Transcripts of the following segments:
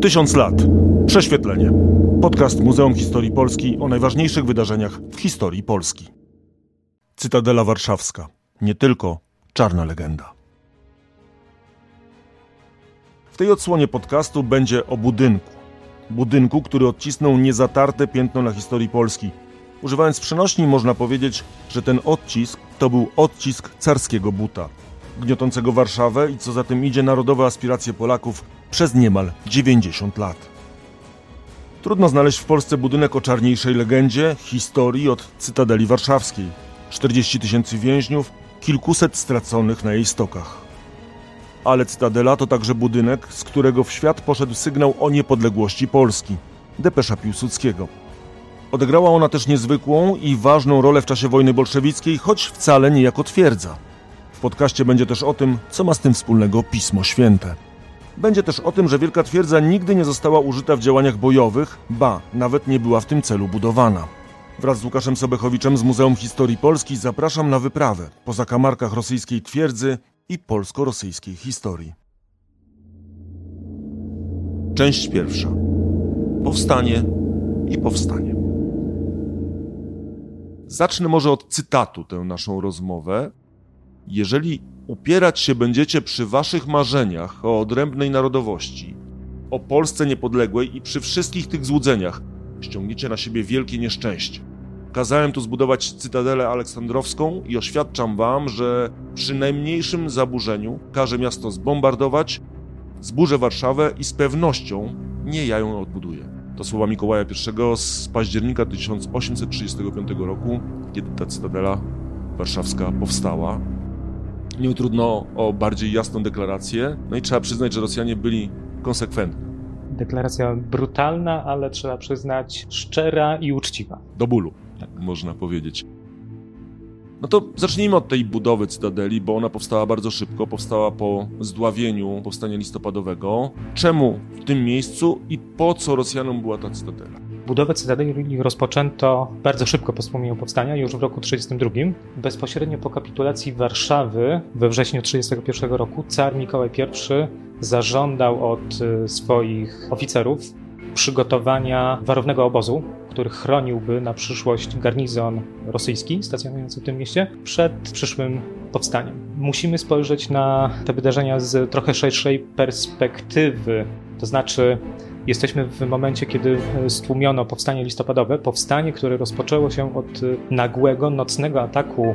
Tysiąc lat. Prześwietlenie. Podcast Muzeum Historii Polski o najważniejszych wydarzeniach w historii Polski. Cytadela Warszawska. Nie tylko czarna legenda. W tej odsłonie podcastu będzie o budynku. Budynku, który odcisnął niezatarte piętno na historii Polski. Używając przenośni można powiedzieć, że ten odcisk to był odcisk carskiego buta, gniotącego Warszawę i co za tym idzie narodowe aspiracje Polaków przez niemal 90 lat. Trudno znaleźć w Polsce budynek o czarniejszej legendzie, historii od Cytadeli Warszawskiej. 40 tysięcy więźniów, kilkuset straconych na jej stokach. Ale Cytadela to także budynek, z którego w świat poszedł sygnał o niepodległości Polski. Depesza Piłsudskiego. Odegrała ona też niezwykłą i ważną rolę w czasie wojny bolszewickiej, choć wcale nie jako twierdza. W podcaście będzie też o tym, co ma z tym wspólnego Pismo Święte. Będzie też o tym, że Wielka Twierdza nigdy nie została użyta w działaniach bojowych, ba, nawet nie była w tym celu budowana. Wraz z Łukaszem Sobechowiczem z Muzeum Historii Polski zapraszam na wyprawę po zakamarkach rosyjskiej twierdzy i polsko-rosyjskiej historii. Część pierwsza. Powstanie i powstanie. Zacznę może od cytatu tę naszą rozmowę. Jeżeli upierać się będziecie przy waszych marzeniach o odrębnej narodowości, o Polsce niepodległej i przy wszystkich tych złudzeniach, ściągniecie na siebie wielkie nieszczęście. Kazałem tu zbudować cytadelę aleksandrowską i oświadczam wam, że przy najmniejszym zaburzeniu każę miasto zbombardować, zburzę Warszawę i z pewnością nie ja ją odbuduję. To słowa Mikołaja I z października 1835 roku, kiedy ta cytadela warszawska powstała. Nie trudno o bardziej jasną deklarację. No i trzeba przyznać, że Rosjanie byli konsekwentni. Deklaracja brutalna, ale trzeba przyznać szczera i uczciwa. Do bólu, tak można powiedzieć. No to zacznijmy od tej budowy Cytadeli, bo ona powstała bardzo szybko, powstała po zdławieniu powstania listopadowego. Czemu w tym miejscu i po co Rosjanom była ta Cytadela? Budowę Cytadeli rozpoczęto bardzo szybko po wspomnieniu powstania, już w roku 1932. Bezpośrednio po kapitulacji Warszawy we wrześniu 1931 roku car Mikołaj I zażądał od y, swoich oficerów przygotowania warownego obozu, który chroniłby na przyszłość garnizon rosyjski stacjonujący w tym mieście przed przyszłym powstaniem. Musimy spojrzeć na te wydarzenia z trochę szerszej perspektywy, to znaczy Jesteśmy w momencie, kiedy stłumiono powstanie listopadowe, powstanie, które rozpoczęło się od nagłego, nocnego ataku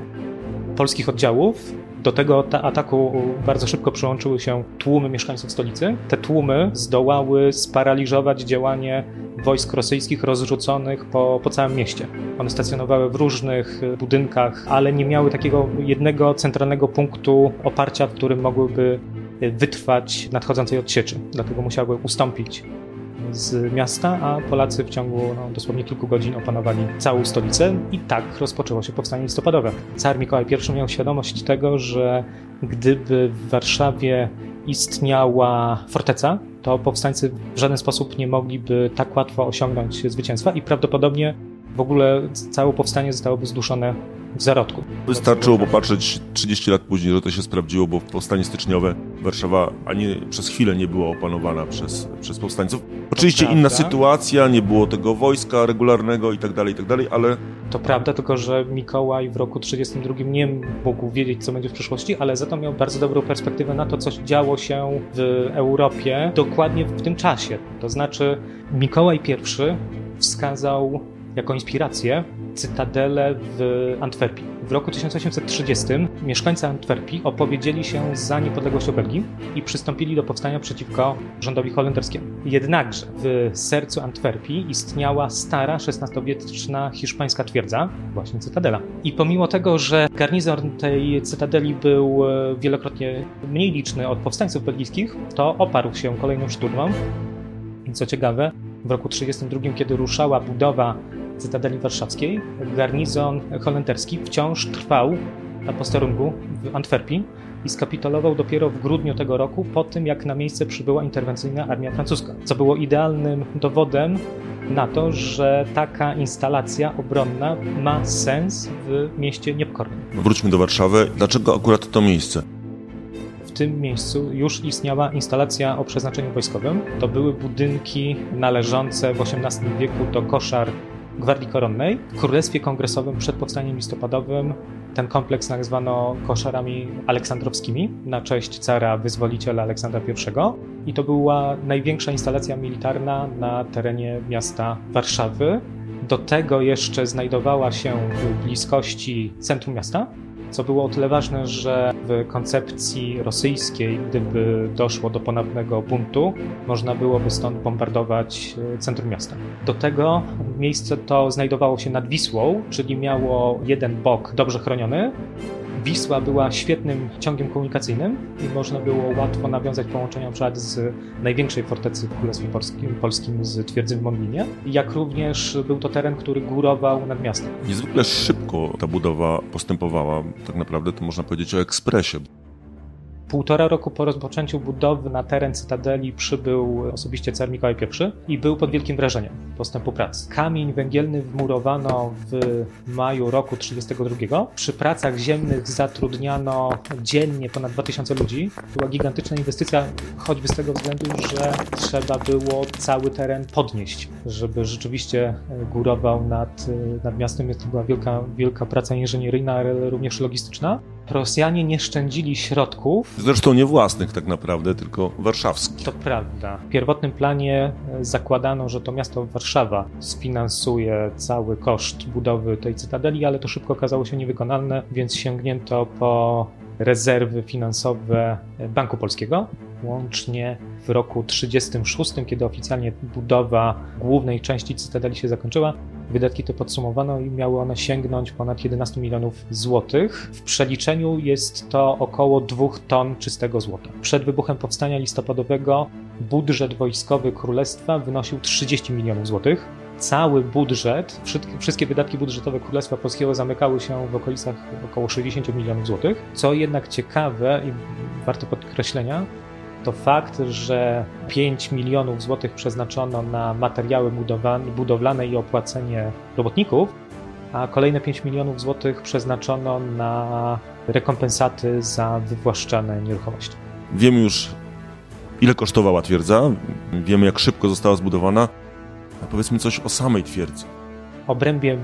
polskich oddziałów. Do tego ataku bardzo szybko przyłączyły się tłumy mieszkańców stolicy. Te tłumy zdołały sparaliżować działanie wojsk rosyjskich rozrzuconych po, po całym mieście. One stacjonowały w różnych budynkach, ale nie miały takiego jednego centralnego punktu oparcia, w którym mogłyby wytrwać nadchodzącej odsieczy. Dlatego musiały ustąpić z miasta, a Polacy w ciągu no, dosłownie kilku godzin opanowali całą stolicę i tak rozpoczęło się powstanie listopadowe. Car Mikołaj I miał świadomość tego, że gdyby w Warszawie istniała forteca, to powstańcy w żaden sposób nie mogliby tak łatwo osiągnąć zwycięstwa i prawdopodobnie w ogóle całe powstanie zostałoby zduszone w zarodku. Wystarczyło popatrzeć 30 lat później, że to się sprawdziło, bo w powstanie styczniowe Warszawa ani przez chwilę nie była opanowana przez, przez powstańców. Oczywiście inna sytuacja, nie było tego wojska regularnego i tak dalej, i tak dalej, ale... To prawda, tylko że Mikołaj w roku 32 nie mógł wiedzieć, co będzie w przyszłości, ale za to miał bardzo dobrą perspektywę na to, co działo się w Europie dokładnie w tym czasie. To znaczy Mikołaj I wskazał jako inspirację cytadelę w Antwerpii. W roku 1830 mieszkańcy Antwerpii opowiedzieli się za niepodległością Belgii i przystąpili do powstania przeciwko rządowi holenderskiemu. Jednakże w sercu Antwerpii istniała stara, XVI-wieczna hiszpańska twierdza, właśnie cytadela. I pomimo tego, że garnizon tej cytadeli był e, wielokrotnie mniej liczny od powstańców belgijskich, to oparł się kolejnym szturmom. I co ciekawe, w roku 1932, kiedy ruszała budowa Cytadeli Warszawskiej, garnizon holenderski wciąż trwał na posterunku w Antwerpii i skapitulował dopiero w grudniu tego roku, po tym jak na miejsce przybyła interwencyjna armia francuska, co było idealnym dowodem na to, że taka instalacja obronna ma sens w mieście niepokornym. Wróćmy do Warszawy. Dlaczego akurat to miejsce? tym miejscu już istniała instalacja o przeznaczeniu wojskowym. To były budynki należące w XVIII wieku do koszar Gwardii Koronnej. W Królestwie Kongresowym przed powstaniem listopadowym ten kompleks nazwano koszarami aleksandrowskimi na cześć cara wyzwoliciela Aleksandra I. I to była największa instalacja militarna na terenie miasta Warszawy. Do tego jeszcze znajdowała się w bliskości centrum miasta, co było o tyle ważne, że w koncepcji rosyjskiej, gdyby doszło do ponownego buntu, można byłoby stąd bombardować e, centrum miasta. Do tego miejsce to znajdowało się nad Wisłą, czyli miało jeden bok dobrze chroniony, Wisła była świetnym ciągiem komunikacyjnym i można było łatwo nawiązać połączenia przykład z największej fortecy w Królestwie Polskim, Polskim z twierdzy w Monlinie, jak również był to teren, który górował nad miastem. Niezwykle szybko ta budowa postępowała. Tak naprawdę to można powiedzieć o ekspresie. Półtora roku po rozpoczęciu budowy na teren Cytadeli przybył osobiście car Mikołaj I i był pod wielkim wrażeniem postępu prac. Kamień węgielny wmurowano w maju roku 1932. Przy pracach ziemnych zatrudniano dziennie ponad 2000 ludzi. Była gigantyczna inwestycja, choćby z tego względu, że trzeba było cały teren podnieść, żeby rzeczywiście górował nad, nad miastem. To była wielka, wielka praca inżynieryjna, ale również logistyczna. Rosjanie nie szczędzili środków. Zresztą nie własnych tak naprawdę, tylko warszawskich. To prawda. W pierwotnym planie e, zakładano, że to miasto Warszawa sfinansuje cały koszt budowy tej cytadeli, ale to szybko okazało się niewykonalne, więc sięgnięto po rezerwy finansowe Banku Polskiego. Łącznie w roku 1936, kiedy oficjalnie budowa głównej części cytadeli się zakończyła, Wydatki te podsumowano i miały one sięgnąć ponad 11 milionów złotych. W przeliczeniu jest to około 2 ton czystego złota. Przed wybuchem powstania listopadowego budżet wojskowy królestwa wynosił 30 milionów złotych. Cały budżet, wszystkie wydatki budżetowe Królestwa Polskiego zamykały się w okolicach około 60 milionów złotych. Co jednak ciekawe i warte podkreślenia, to fakt, że 5 milionów złotych przeznaczono na materiały budowlane i opłacenie robotników, a kolejne 5 milionów złotych przeznaczono na rekompensaty za wywłaszczane nieruchomości. Wiemy już, ile kosztowała twierdza, wiemy, jak szybko została zbudowana. A powiedzmy coś o samej twierdzy obrębie e,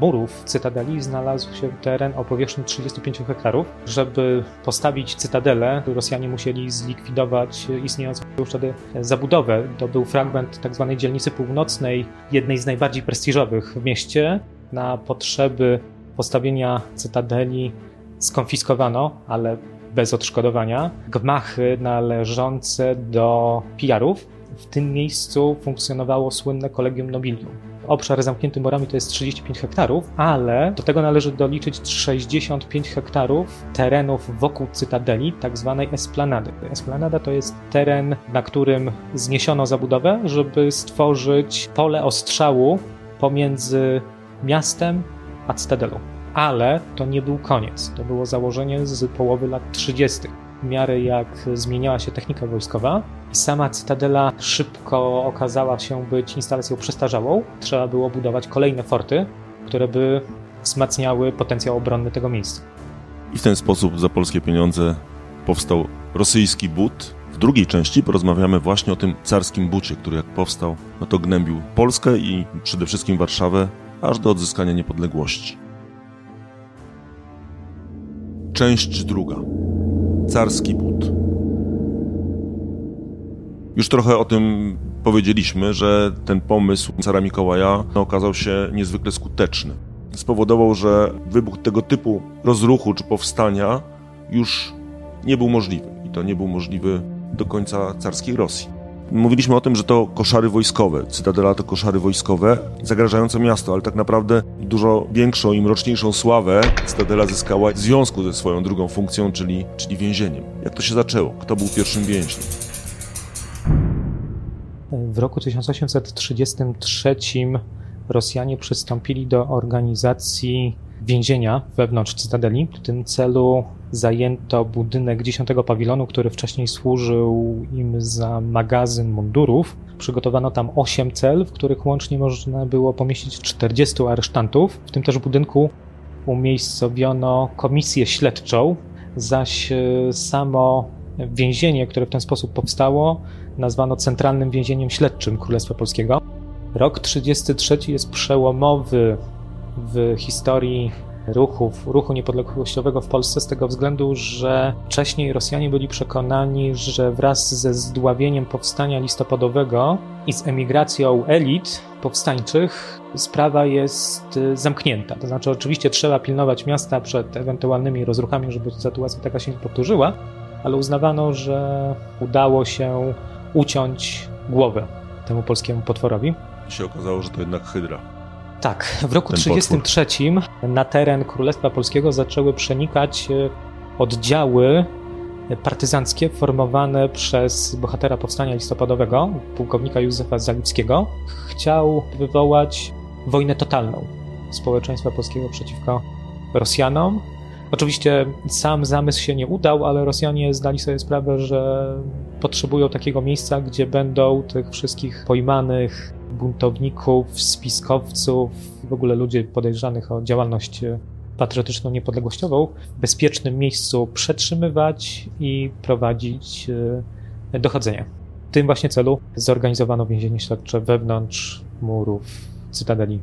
murów cytadeli znalazł się teren o powierzchni 35 hektarów. Żeby postawić cytadelę, Rosjanie musieli zlikwidować istniejącą już wtedy zabudowę. To był fragment tzw. Tak dzielnicy północnej, jednej z najbardziej prestiżowych w mieście. Na potrzeby postawienia cytadeli skonfiskowano, ale bez odszkodowania, gmachy należące do pijarów. W tym miejscu funkcjonowało słynne Kolegium Nobilium obszar zamknięty morami to jest 35 hektarów, ale do tego należy doliczyć 65 hektarów terenów wokół cytadeli, tak zwanej esplanady. Esplanada to jest teren, na którym zniesiono zabudowę, żeby stworzyć pole ostrzału pomiędzy miastem a cytadelą. Ale to nie był koniec. To było założenie z połowy lat 30. W miarę jak zmieniała się technika wojskowa, Sama cytadela szybko okazała się być instalacją przestarzałą. Trzeba było budować kolejne forty, które by wzmacniały potencjał obronny tego miejsca. I w ten sposób za polskie pieniądze powstał rosyjski but. W drugiej części porozmawiamy właśnie o tym carskim bucie, który jak powstał, no to gnębił Polskę i przede wszystkim Warszawę aż do odzyskania niepodległości. Część druga. Carski but. Już trochę o tym powiedzieliśmy, że ten pomysł cara Mikołaja okazał się niezwykle skuteczny. Spowodował, że wybuch tego typu rozruchu czy powstania już nie był możliwy. I to nie był możliwy do końca carskiej Rosji. Mówiliśmy o tym, że to koszary wojskowe, Cytadela to koszary wojskowe zagrażające miasto, ale tak naprawdę dużo większą i mroczniejszą sławę Cytadela zyskała w związku ze swoją drugą funkcją, czyli, czyli więzieniem. Jak to się zaczęło? Kto był pierwszym więźniem? W roku 1833 Rosjanie przystąpili do organizacji więzienia wewnątrz Cytadeli. W tym celu zajęto budynek 10 pawilonu, który wcześniej służył im za magazyn mundurów. Przygotowano tam 8 cel, w których łącznie można było pomieścić 40 aresztantów. W tym też budynku umiejscowiono komisję śledczą, zaś e, samo Więzienie, które w ten sposób powstało, nazwano Centralnym Więzieniem Śledczym Królestwa Polskiego. Rok 33 jest przełomowy w historii ruchów, ruchu niepodległościowego w Polsce z tego względu, że wcześniej Rosjanie byli przekonani, że wraz ze zdławieniem powstania listopadowego i z emigracją elit powstańczych sprawa jest y, zamknięta. To znaczy, oczywiście trzeba pilnować miasta przed ewentualnymi rozruchami, żeby sytuacja taka się nie powtórzyła, ale uznawano, że udało się uciąć głowę temu polskiemu potworowi. I się okazało, że to jednak hydra. Tak, w roku 1933 na teren Królestwa Polskiego zaczęły przenikać e, oddziały partyzanckie formowane przez bohatera powstania listopadowego, pułkownika Józefa Zalickiego. Chciał wywołać wojnę totalną społeczeństwa polskiego przeciwko Rosjanom. Oczywiście sam zamysł się nie udał, ale Rosjanie zdali sobie sprawę, że potrzebują takiego miejsca, gdzie będą tych wszystkich pojmanych buntowników, spiskowców, w ogóle ludzi podejrzanych o działalność patriotyczną, niepodległościową w bezpiecznym miejscu przetrzymywać i prowadzić e, dochodzenia. W tym właśnie celu zorganizowano więzienie śledcze wewnątrz murów Cytadeli.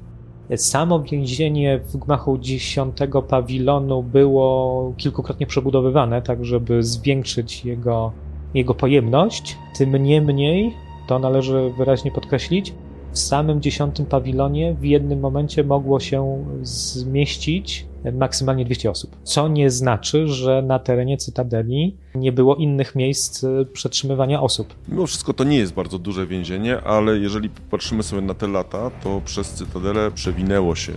Samo więzienie w gmachu 10 pawilonu było kilkukrotnie przebudowywane, tak żeby zwiększyć jego, jego pojemność. Tym niemniej, to należy wyraźnie podkreślić, w samym dziesiątym pawilonie w jednym momencie mogło się zmieścić maksymalnie 200 osób. Co nie znaczy, że na terenie Cytadeli nie było innych miejsc e, przetrzymywania osób. Mimo wszystko to nie jest bardzo duże więzienie, ale jeżeli popatrzymy sobie na te lata, to przez Cytadelę przewinęło się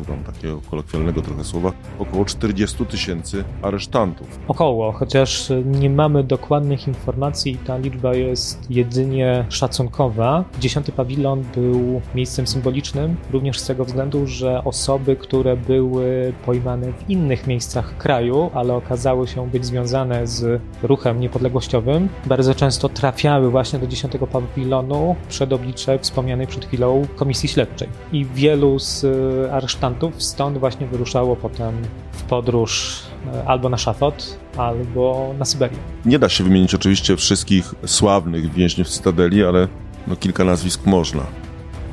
używam takiego kolokwialnego trochę słowa, około 40 tysięcy aresztantów. Około, chociaż nie mamy dokładnych informacji, ta liczba jest jedynie szacunkowa. Dziesiąty pawilon był miejscem symbolicznym, również z tego względu, że osoby, które były pojmane w innych miejscach kraju, ale okazały się być związane z ruchem niepodległościowym, bardzo często trafiały właśnie do dziesiątego pawilonu przed oblicze wspomnianej przed chwilą komisji śledczej. I wielu z aresztantów stąd właśnie wyruszało potem w podróż e, albo na Szafot, albo na Syberię. Nie da się wymienić oczywiście wszystkich sławnych więźniów Cytadeli, ale no kilka nazwisk można.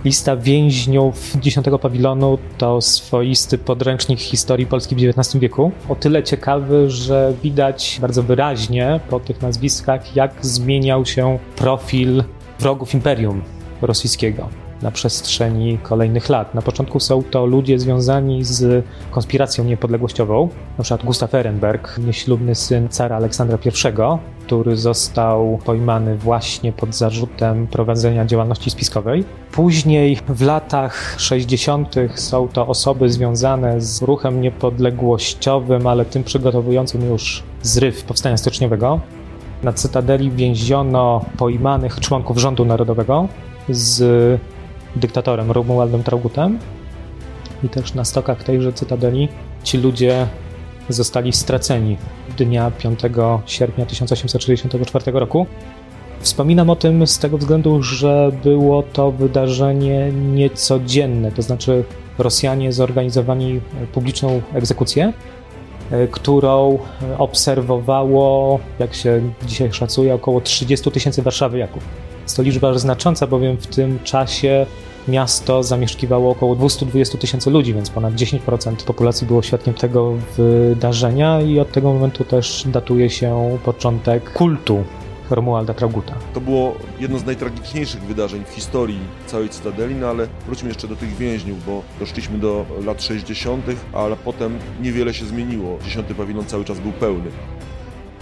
Lista więźniów 10 pawilonu to swoisty podręcznik historii Polski w XIX wieku. O tyle ciekawy, że widać bardzo wyraźnie po tych nazwiskach, jak zmieniał się profil wrogów imperium rosyjskiego na przestrzeni kolejnych lat. Na początku są to ludzie związani z konspiracją niepodległościową, na przykład Gustav Ehrenberg, nieślubny syn cara Aleksandra I, który został pojmany właśnie pod zarzutem prowadzenia działalności spiskowej. Później w latach 60. są to osoby związane z ruchem niepodległościowym, ale tym przygotowującym już zryw powstania styczniowego. Na Cytadeli więziono pojmanych członków rządu narodowego z dyktatorem Romualdem Traugutem i też na stokach tejże cytadeli ci ludzie zostali straceni dnia 5 sierpnia 1864 roku. Wspominam o tym z tego względu, że było to wydarzenie niecodzienne, to znaczy Rosjanie zorganizowali publiczną egzekucję, e, którą obserwowało, jak się dzisiaj szacuje, około 30 tysięcy warszawiaków. Jest to liczba znacząca, bowiem w tym czasie miasto zamieszkiwało około 220 tysięcy ludzi, więc ponad 10% populacji było świadkiem tego wydarzenia i od tego momentu też datuje się początek kultu Romualda Trauguta. To było jedno z najtragiczniejszych wydarzeń w historii całej Cytadeli, no ale wróćmy jeszcze do tych więźniów, bo doszliśmy do lat 60., ale potem niewiele się zmieniło. Dziesiąty pawilon cały czas był pełny.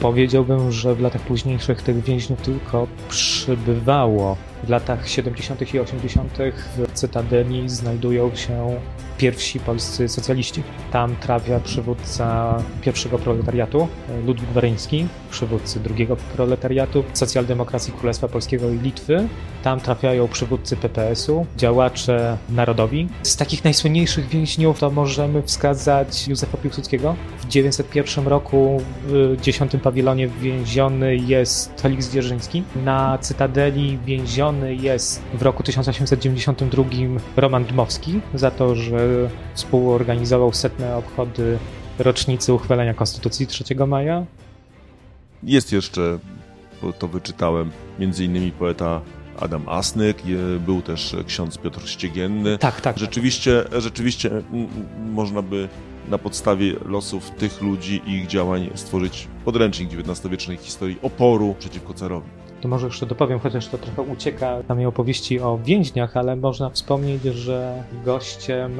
Powiedziałbym, że w latach późniejszych tych więźniów tylko przybywało. W latach 70. i 80. w Cytadeli znajdują się pierwsi polscy socjaliści. Tam trafia przywódca pierwszego proletariatu, Ludwik Waryński, przywódcy drugiego proletariatu, socjaldemokracji Królestwa Polskiego i Litwy. Tam trafiają przywódcy PPS-u, działacze narodowi. Z takich najsłynniejszych więźniów to możemy wskazać Józefa Piłsudskiego. W 901 roku w 10 pawilonie więziony jest Felix Dzierżyński. Na Cytadeli więziony jest w roku 1892 Roman Dmowski za to, że współorganizował setne obchody rocznicy uchwalenia Konstytucji 3 maja. Jest jeszcze, bo to wyczytałem, między innymi poeta Adam Asnyk, był też ksiądz Piotr Ściegienny. Tak, tak. Rzeczywiście, rzeczywiście mm, mm, można by na podstawie losów tych ludzi i ich działań stworzyć podręcznik XIX-wiecznej historii oporu przeciwko carowi. To może jeszcze dopowiem, chociaż to trochę ucieka samej opowieści o więźniach, ale można wspomnieć, że gościem,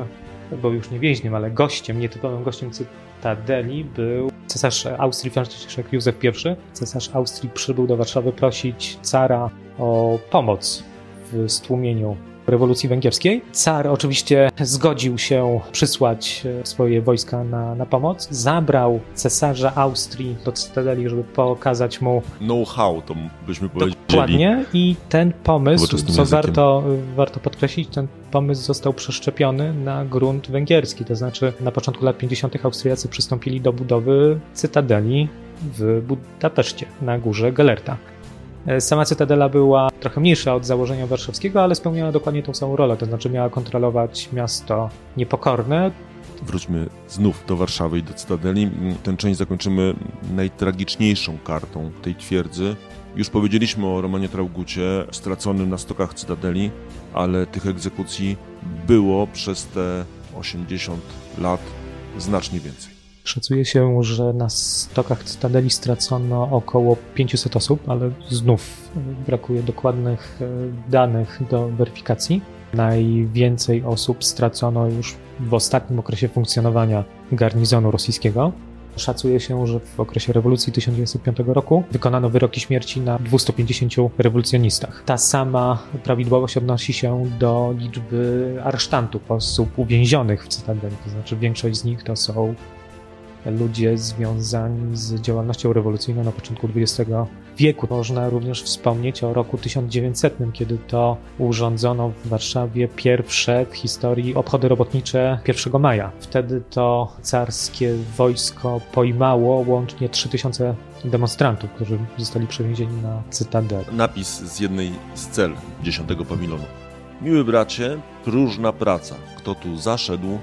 bo już nie więźniem, ale gościem, nietypowym gościem Cytadeli był cesarz Austrii Franciszek Józef I. Cesarz Austrii przybył do Warszawy prosić cara o pomoc w stłumieniu rewolucji węgierskiej. Car oczywiście zgodził się przysłać e, swoje wojska na, na pomoc. Zabrał cesarza Austrii do Cytadeli, żeby pokazać mu Know-how, to byśmy powiedzieli. Dokładnie i ten pomysł, co językiem. warto, warto podkreślić, ten pomysł został przeszczepiony na grunt węgierski, to znaczy na początku lat 50. Austriacy przystąpili do budowy cytadeli w Budapeszcie, na górze Galerta. E, Sama cytadela była trochę mniejsza od założenia warszawskiego, ale spełniała dokładnie tą samą rolę, to znaczy miała kontrolować miasto niepokorne, Wróćmy znów do Warszawy i do Cytadeli. Tę część zakończymy najtragiczniejszą kartą tej twierdzy. Już powiedzieliśmy o Romanie Traugucie, straconym na stokach Cytadeli, ale tych egzekucji było przez te 80 lat znacznie więcej. Szacuje się, że na stokach Cytadeli stracono około 500 osób, ale znów e, brakuje dokładnych e, danych do weryfikacji. Najwięcej osób stracono już w ostatnim okresie funkcjonowania garnizonu rosyjskiego. Szacuje się, że w okresie rewolucji 1905 roku wykonano wyroki śmierci na 250 rewolucjonistach. Ta sama prawidłowość odnosi się do liczby aresztantów, osób uwięzionych w Cytadeli, to znaczy większość z nich to są ludzie związani z działalnością rewolucyjną na początku XX wieku. Można również wspomnieć o roku 1900, kiedy to urządzono w Warszawie pierwsze w historii obchody robotnicze 1 maja. Wtedy to carskie wojsko pojmało łącznie 3000 demonstrantów, którzy zostali przewiezieni na Cytadelę. Napis z jednej z cel 10 pawilonu. Miły bracie, próżna praca. Kto tu zaszedł,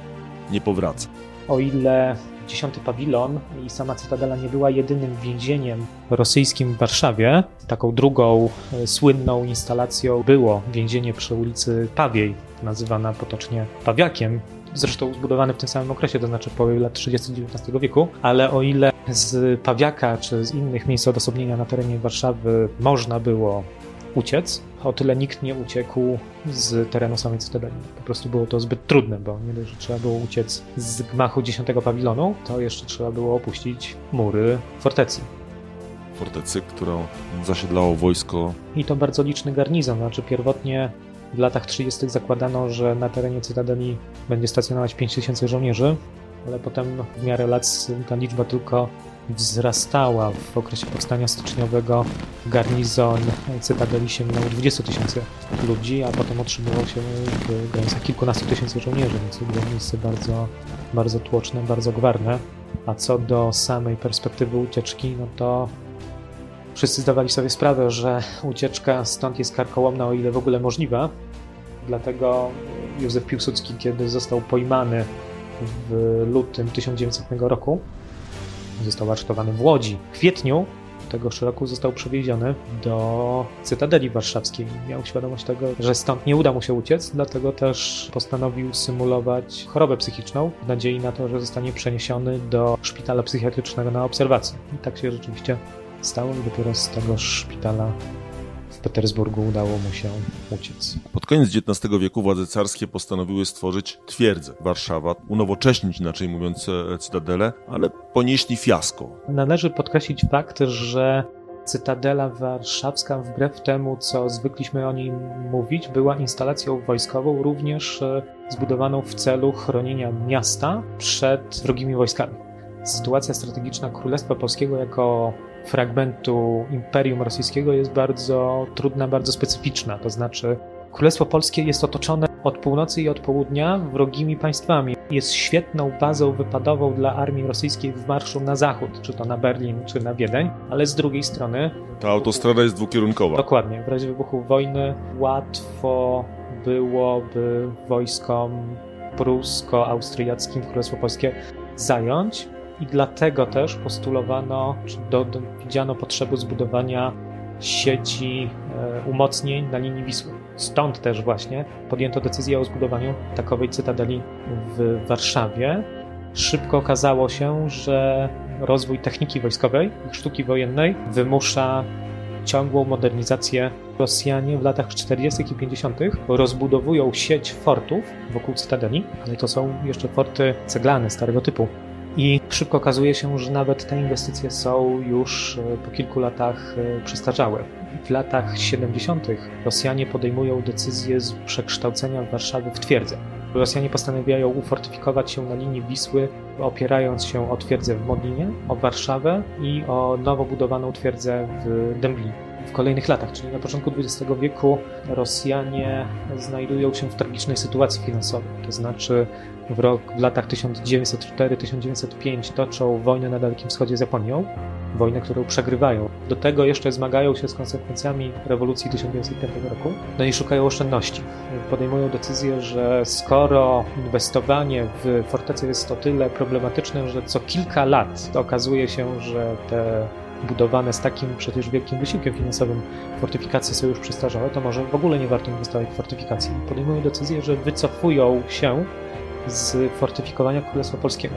nie powraca. O ile dziesiąty pawilon i sama Cytadela nie była jedynym więzieniem rosyjskim w Warszawie, taką drugą e, słynną instalacją było więzienie przy ulicy Pawiej, nazywana potocznie Pawiakiem, zresztą zbudowane w tym samym okresie, to znaczy połowie lat 30 XIX wieku, ale o ile z Pawiaka czy z innych miejsc odosobnienia na terenie Warszawy można było uciec, o tyle nikt nie uciekł z terenu samej Cytadeli. Po prostu było to zbyt trudne, bo nie dość, że trzeba było uciec z gmachu 10 pawilonu, to jeszcze trzeba było opuścić mury fortecy. Fortecy, którą zasiedlało wojsko I to bardzo liczny garnizon, znaczy pierwotnie w latach 30. zakładano, że na terenie Cytadeli będzie stacjonować 5000 żołnierzy, ale potem w miarę lat ta liczba tylko wzrastała. W okresie powstania styczniowego garnizon Cytadeli sięgnął 20 tysięcy ludzi, a potem otrzymywał się w granicach kilkunastu tysięcy żołnierzy, więc to było miejsce bardzo, bardzo tłoczne, bardzo gwarne. A co do samej perspektywy ucieczki, no to wszyscy zdawali sobie sprawę, że ucieczka stąd jest karkołomna, o ile w ogóle możliwa. Dlatego Józef Piłsudski, kiedy został pojmany w lutym 1900 roku, został aresztowany w Łodzi. W kwietniu tegoż roku został przewieziony do Cytadeli Warszawskiej. Miał świadomość tego, że stąd nie uda mu się uciec, dlatego też postanowił symulować chorobę psychiczną w nadziei na to, że zostanie przeniesiony do szpitala psychiatrycznego na obserwację. I tak się rzeczywiście stało i dopiero z tego szpitala Petersburgu udało mu się uciec. Pod koniec XIX wieku władze carskie postanowiły stworzyć twierdzę Warszawa, unowocześnić inaczej mówiąc e, Cytadelę, ale ponieśli fiasko. Należy podkreślić fakt, że Cytadela Warszawska, wbrew temu, co zwykliśmy o niej mówić, była instalacją wojskową, również e, zbudowaną w celu chronienia miasta przed wrogimi wojskami. Sytuacja strategiczna Królestwa Polskiego jako fragmentu Imperium Rosyjskiego jest bardzo trudna, bardzo specyficzna. To znaczy, Królestwo Polskie jest otoczone od północy i od południa wrogimi państwami. Jest świetną bazą wypadową dla armii rosyjskiej w marszu na zachód, czy to na Berlin, czy na Wiedeń, ale z drugiej strony, Ta autostrada jest dwukierunkowa. dokładnie, w razie wybuchu wojny łatwo byłoby wojskom prusko-austriackim Królestwo Polskie zająć. I dlatego też postulowano, czy do, do, widziano potrzebę zbudowania sieci e, umocnień na linii Wisły. Stąd też właśnie podjęto decyzję o zbudowaniu takowej cytadeli w Warszawie. Szybko okazało się, że rozwój techniki wojskowej i sztuki wojennej wymusza ciągłą modernizację. Rosjanie w latach 40. i 50. rozbudowują sieć fortów wokół cytadeli, ale to są jeszcze forty ceglane, starego typu. I szybko okazuje się, że nawet te inwestycje są już e, po kilku latach e, przestarzałe. W latach 70. Rosjanie podejmują decyzję z przekształcenia Warszawy w twierdzę. Rosjanie postanawiają ufortyfikować się na linii Wisły, opierając się o twierdzę w Modlinie, o Warszawę i o nowo budowaną twierdzę w Dęblinie. W kolejnych latach, czyli na początku XX wieku, Rosjanie znajdują się w tragicznej sytuacji finansowej. To znaczy, w, rok, w latach 1904-1905 toczą wojnę na Dalekim Wschodzie z Japonią, wojnę, którą przegrywają. Do tego jeszcze zmagają się z konsekwencjami rewolucji 1905 roku, no i szukają oszczędności. Podejmują decyzję, że skoro inwestowanie w fortecę jest to tyle problematyczne, że co kilka lat okazuje się, że te budowane z takim przecież wielkim wysiłkiem finansowym fortyfikacje są już przestarzałe, to może w ogóle nie warto inwestować w fortyfikacje. Podejmują decyzję, że wycofują się z fortyfikowania Królestwa Polskiego.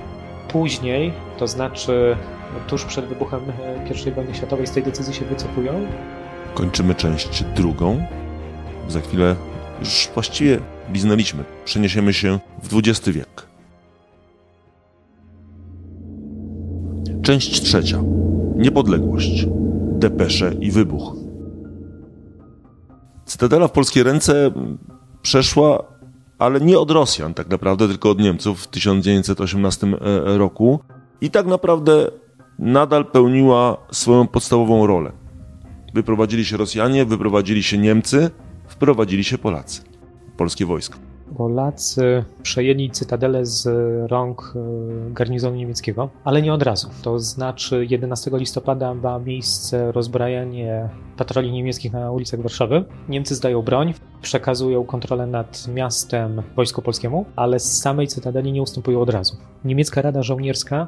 Później, to znaczy tuż przed wybuchem e, I wojny światowej, z tej decyzji się wycofują. Kończymy część drugą. Za chwilę już właściwie bliznęliśmy. Przeniesiemy się w XX wiek. Część trzecia. Niepodległość. Depesze i wybuch. Cytadela w polskie ręce przeszła ale nie od Rosjan tak naprawdę, tylko od Niemców w 1918 e, roku i tak naprawdę nadal pełniła swoją podstawową rolę. Wyprowadzili się Rosjanie, wyprowadzili się Niemcy, wprowadzili się Polacy, polskie wojsko. Polacy przejęli cytadelę z rąk e, garnizonu niemieckiego, ale nie od razu. To znaczy 11 listopada ma miejsce rozbrajanie patroli niemieckich na ulicach Warszawy. Niemcy zdają broń, przekazują kontrolę nad miastem wojsku polskiemu, ale z samej cytadeli nie ustępują od razu. Niemiecka Rada Żołnierska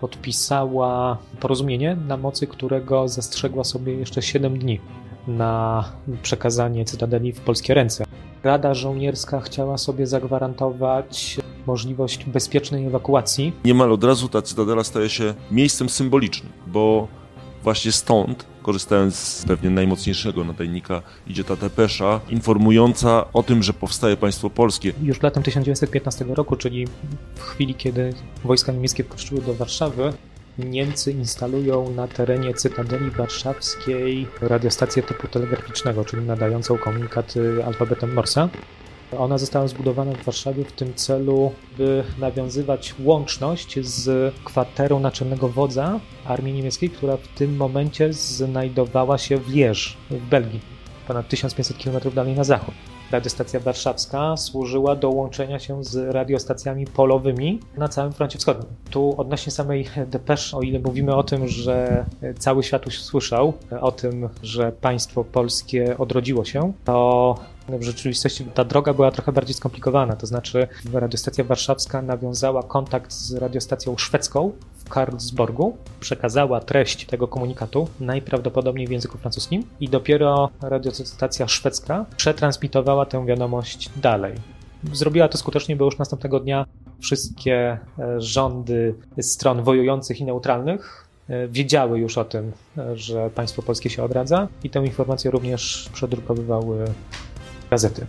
podpisała porozumienie, na mocy którego zastrzegła sobie jeszcze 7 dni na przekazanie cytadeli w polskie ręce. Rada Żołnierska chciała sobie zagwarantować możliwość bezpiecznej ewakuacji. Niemal od razu ta cytadela staje się miejscem symbolicznym, bo właśnie stąd, korzystając z pewnie najmocniejszego nadajnika, idzie ta depesza informująca o tym, że powstaje państwo polskie. Już latem 1915 roku, czyli w chwili, kiedy wojska niemieckie wkroczyły do Warszawy, Niemcy instalują na terenie Cytadeli Warszawskiej radiostację typu telegraficznego, czyli nadającą komunikaty alfabetem Morsa. Ona została zbudowana w Warszawie w tym celu, by nawiązywać łączność z kwaterą naczelnego wodza armii niemieckiej, która w tym momencie znajdowała się w Lierz w Belgii, ponad 1500 km dalej na zachód radiostacja warszawska służyła do łączenia się z radiostacjami polowymi na całym froncie wschodnim. Tu odnośnie samej depesz, o ile mówimy o tym, że cały świat już słyszał o tym, że państwo polskie odrodziło się, to w rzeczywistości ta droga była trochę bardziej skomplikowana. To znaczy, radiostacja warszawska nawiązała kontakt z radiostacją szwedzką Karlsborgu, przekazała treść tego komunikatu najprawdopodobniej w języku francuskim i dopiero radiostacja szwedzka przetransmitowała tę wiadomość dalej. Zrobiła to skutecznie, bo już następnego dnia wszystkie e, rządy stron wojujących i neutralnych e, wiedziały już o tym, e, że państwo polskie się odradza i tę informację również przedrukowywały gazety.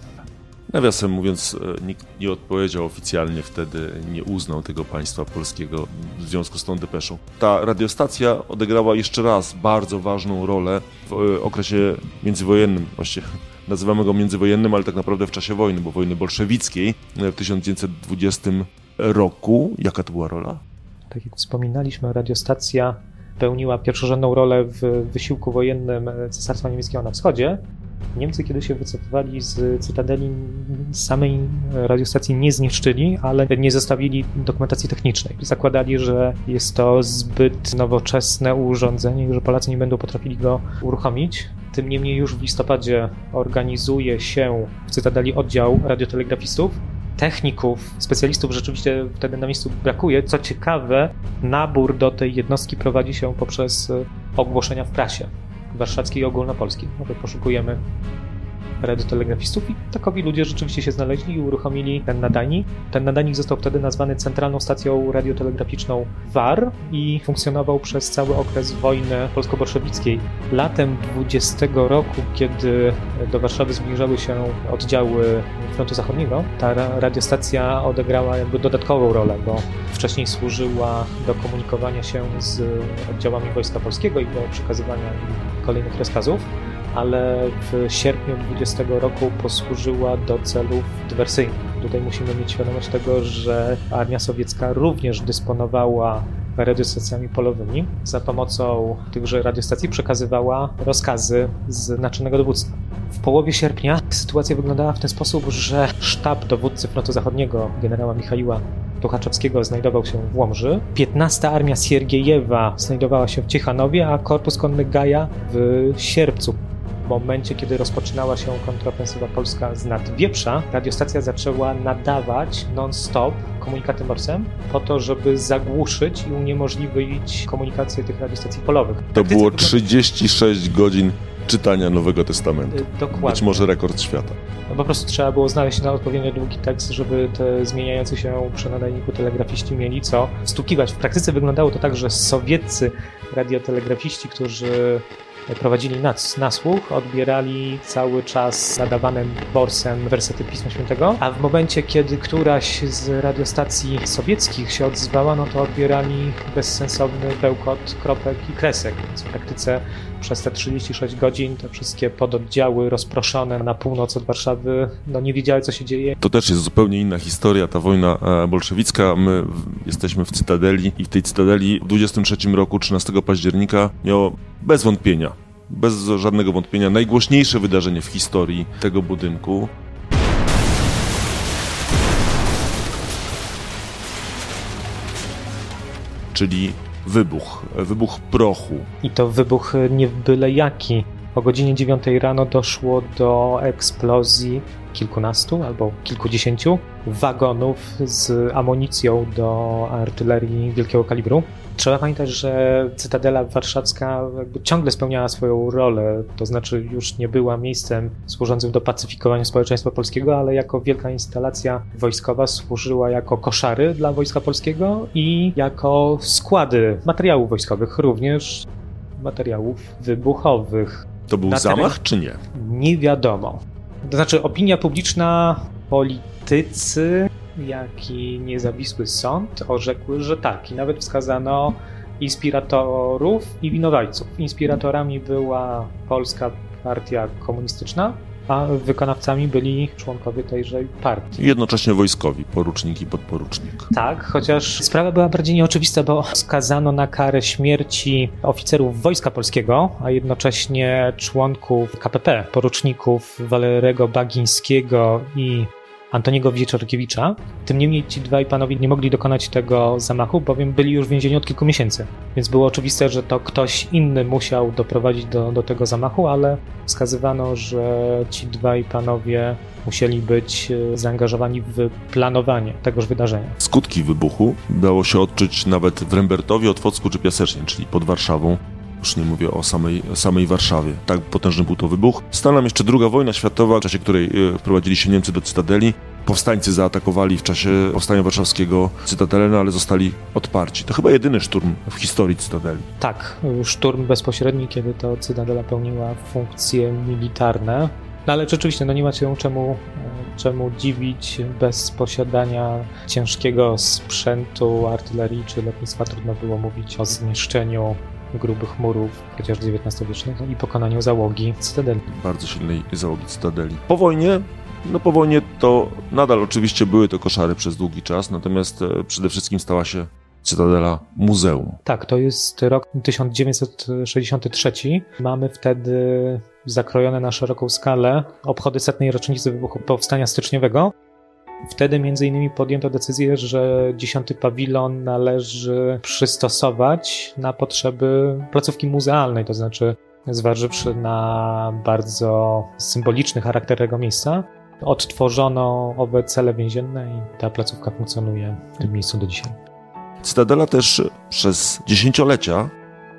Nawiasem mówiąc, e, nikt nie odpowiedział oficjalnie wtedy, nie uznał tego państwa polskiego w związku z tą depeszą. Ta radiostacja odegrała jeszcze raz bardzo ważną rolę w e, okresie międzywojennym, właściwie nazywamy go międzywojennym, ale tak naprawdę w czasie wojny, bo wojny bolszewickiej w 1920 roku. Jaka to była rola? Tak jak wspominaliśmy, radiostacja pełniła pierwszorzędną rolę w wysiłku wojennym Cesarstwa Niemieckiego na wschodzie, Niemcy, kiedy się wycofywali z Cytadeli, samej radiostacji nie zniszczyli, ale nie zostawili dokumentacji technicznej. Zakładali, że jest to zbyt nowoczesne urządzenie i że Polacy nie będą potrafili go uruchomić. Tym niemniej już w listopadzie organizuje się w Cytadeli oddział radiotelegrafistów, techników, specjalistów rzeczywiście wtedy na miejscu brakuje. Co ciekawe, nabór do tej jednostki prowadzi się poprzez ogłoszenia w prasie warszawskiej i ogólnopolskiej. No poszukujemy radiotelegrafistów i takowi ludzie rzeczywiście się znaleźli i uruchomili ten nadajnik. Ten nadajnik został wtedy nazwany Centralną Stacją Radiotelegraficzną WAR i funkcjonował przez cały okres wojny polsko-bolszewickiej. Latem 20 roku, kiedy do Warszawy zbliżały się oddziały frontu zachodniego, ta radiostacja odegrała jakby dodatkową rolę, bo wcześniej służyła do komunikowania się z oddziałami Wojska Polskiego i do przekazywania im kolejnych rozkazów ale w sierpniu 20 roku posłużyła do celów dywersyjnych. Tutaj musimy mieć świadomość tego, że armia sowiecka również dysponowała radiostacjami polowymi. Za pomocą tychże radiostacji przekazywała rozkazy z naczelnego dowództwa. W połowie sierpnia sytuacja wyglądała w ten sposób, że sztab dowódcy frontu zachodniego generała Michaiła Tuchaczewskiego znajdował się w Łomży. 15 armia Siergiejewa znajdowała się w Ciechanowie, a korpus konny Gaja w Sierpcu momencie, kiedy rozpoczynała się kontrofensywa polska z nad Wieprza, radiostacja zaczęła nadawać non-stop komunikaty morsem po to, żeby zagłuszyć i uniemożliwić komunikację tych radiostacji polowych. To było 36 godzin czytania Nowego Testamentu. Y, dokładnie. Być może rekord świata. No po prostu trzeba było znaleźć na odpowiednio długi tekst, żeby te zmieniające się przy nadajniku telegrafiści mieli co stukiwać. W praktyce wyglądało to tak, że sowieccy radiotelegrafiści, którzy prowadzili nas, nasłuch, odbierali cały czas zadawanym borsem wersety Pisma Świętego, a w momencie, kiedy któraś z radiostacji sowieckich się odzwała, no to odbierali bezsensowny bełkot kropek i kresek, więc w praktyce przez te 36 godzin te wszystkie pododdziały rozproszone na północ od Warszawy no nie wiedziały, co się dzieje. To też jest zupełnie inna historia, ta wojna e, bolszewicka. My jesteśmy w Cytadeli i w tej Cytadeli w 23 roku, 13 października miało bez wątpienia, bez żadnego wątpienia najgłośniejsze wydarzenie w historii tego budynku. Czyli wybuch, wybuch prochu. I to wybuch nie byle jaki. O godzinie 9 rano doszło do eksplozji kilkunastu albo kilkudziesięciu wagonów z amunicją do artylerii wielkiego kalibru. Trzeba pamiętać, że Cytadela Warszawska ciągle spełniała swoją rolę, to znaczy już nie była miejscem służącym do pacyfikowania społeczeństwa polskiego, ale jako wielka instalacja wojskowa służyła jako koszary dla Wojska Polskiego i jako składy materiałów wojskowych, również materiałów wybuchowych. To był zamach, czy nie? Nie wiadomo. To znaczy, opinia publiczna, politycy, jak i niezawisły sąd orzekły, że tak. I nawet wskazano inspiratorów i winowajców. Inspiratorami była Polska Partia Komunistyczna, a wykonawcami byli członkowie tejże partii. Jednocześnie wojskowi, porucznik i podporucznik. Tak, chociaż sprawa była bardziej nieoczywista, bo skazano na karę śmierci oficerów Wojska Polskiego, a jednocześnie członków KPP, poruczników Walerego Bagińskiego i Antoniego Wieczorkiewicza. Tym niemniej ci dwaj panowie nie mogli dokonać tego zamachu, bowiem byli już w więzieniu od kilku miesięcy. Więc było oczywiste, że to ktoś inny musiał doprowadzić do, do tego zamachu, ale wskazywano, że ci dwaj panowie musieli być e, zaangażowani w planowanie tegoż wydarzenia. Skutki wybuchu dało się odczuć nawet w Rembertowie, Otwocku czy Piasecznie, czyli pod Warszawą. Już nie mówię o samej, samej Warszawie. Tak potężny był to wybuch. Stała nam jeszcze druga wojna światowa, w czasie której e, wprowadzili się Niemcy do Cytadeli. Powstańcy zaatakowali w czasie Powstania Warszawskiego Cytadelę, no ale zostali odparci. To chyba jedyny szturm w historii Cytadeli. Tak, szturm bezpośredni, kiedy to Cytadela pełniła funkcje militarne. No ale rzeczywiście, no nie ma się czemu, e, czemu dziwić bez posiadania ciężkiego sprzętu artylerii czy lotnictwa. Trudno było mówić o zniszczeniu grubych murów, chociaż XIX-wiecznych, i pokonaniu załogi Cytadeli. Bardzo silnej załogi Cytadeli. Po wojnie no po wojnie to nadal oczywiście były to koszary przez długi czas, natomiast e, przede wszystkim stała się Cytadela muzeum. Tak, to jest rok 1963. Mamy wtedy zakrojone na szeroką skalę obchody setnej rocznicy wybuchu powstania styczniowego. Wtedy między innymi podjęto decyzję, że dziesiąty pawilon należy przystosować na potrzeby placówki muzealnej, to znaczy zważywszy na bardzo symboliczny charakter tego miejsca, Odtworzono owe cele więzienne i ta placówka funkcjonuje w tym miejscu do dzisiaj. Cytadela też przez dziesięciolecia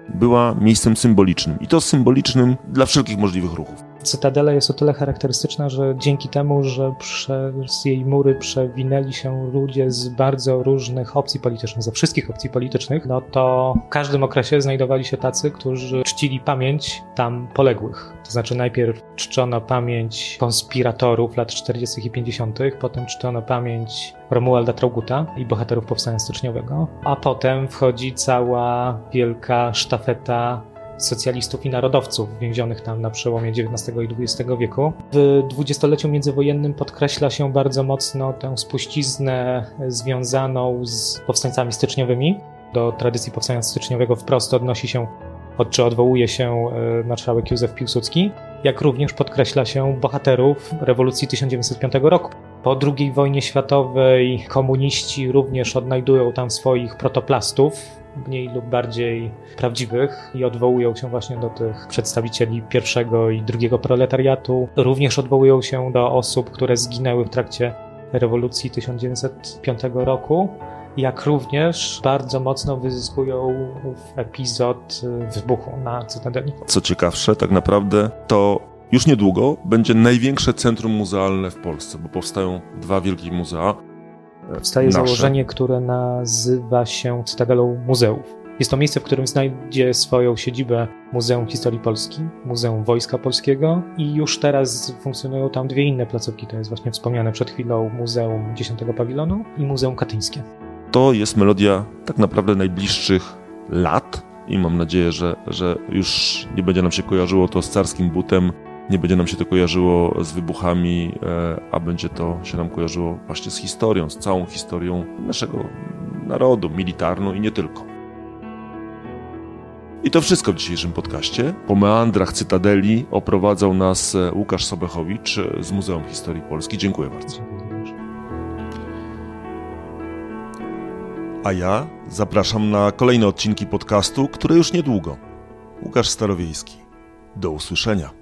była miejscem symbolicznym i to symbolicznym dla wszelkich możliwych ruchów. Cytadela jest o tyle charakterystyczna, że dzięki temu, że przez jej mury przewinęli się ludzie z bardzo różnych opcji politycznych, ze wszystkich opcji politycznych, no to w każdym okresie znajdowali się tacy, którzy czcili pamięć tam poległych. To znaczy najpierw czczono pamięć konspiratorów lat 40. i 50., potem czczono pamięć Romualda Trauguta i bohaterów Powstania Styczniowego, a potem wchodzi cała wielka sztafeta socjalistów i narodowców więzionych tam na przełomie XIX i XX wieku. W dwudziestoleciu międzywojennym podkreśla się bardzo mocno tę spuściznę związaną z powstańcami styczniowymi. Do tradycji powstania styczniowego wprost odnosi się, od czy odwołuje się e, marszałek Józef Piłsudski, jak również podkreśla się bohaterów rewolucji 1905 roku. Po II wojnie światowej komuniści również odnajdują tam swoich protoplastów, mniej lub bardziej prawdziwych i odwołują się właśnie do tych przedstawicieli pierwszego i drugiego proletariatu. Również odwołują się do osób, które zginęły w trakcie rewolucji 1905 roku. Jak również bardzo mocno wyzyskują epizod wybuchu na Cytadeli. Co ciekawsze, tak naprawdę to już niedługo będzie największe centrum muzealne w Polsce, bo powstają dwa wielkie muzea Powstaje nasze. założenie, które nazywa się Cytadelą Muzeów. Jest to miejsce, w którym znajdzie swoją siedzibę Muzeum Historii Polski, Muzeum Wojska Polskiego i już teraz funkcjonują tam dwie inne placówki. To jest właśnie wspomniane przed chwilą Muzeum X Pawilonu i Muzeum Katyńskie. To jest melodia tak naprawdę najbliższych lat i mam nadzieję, że, że już nie będzie nam się kojarzyło to z carskim butem, nie będzie nam się to kojarzyło z wybuchami, e, a będzie to się nam kojarzyło właśnie z historią, z całą historią naszego narodu, militarną i nie tylko. I to wszystko w dzisiejszym podcaście. Po meandrach Cytadeli oprowadzał nas e, Łukasz Sobechowicz z Muzeum Historii Polski. Dziękuję bardzo. A ja zapraszam na kolejne odcinki podcastu, które już niedługo. Łukasz Starowiejski. Do usłyszenia.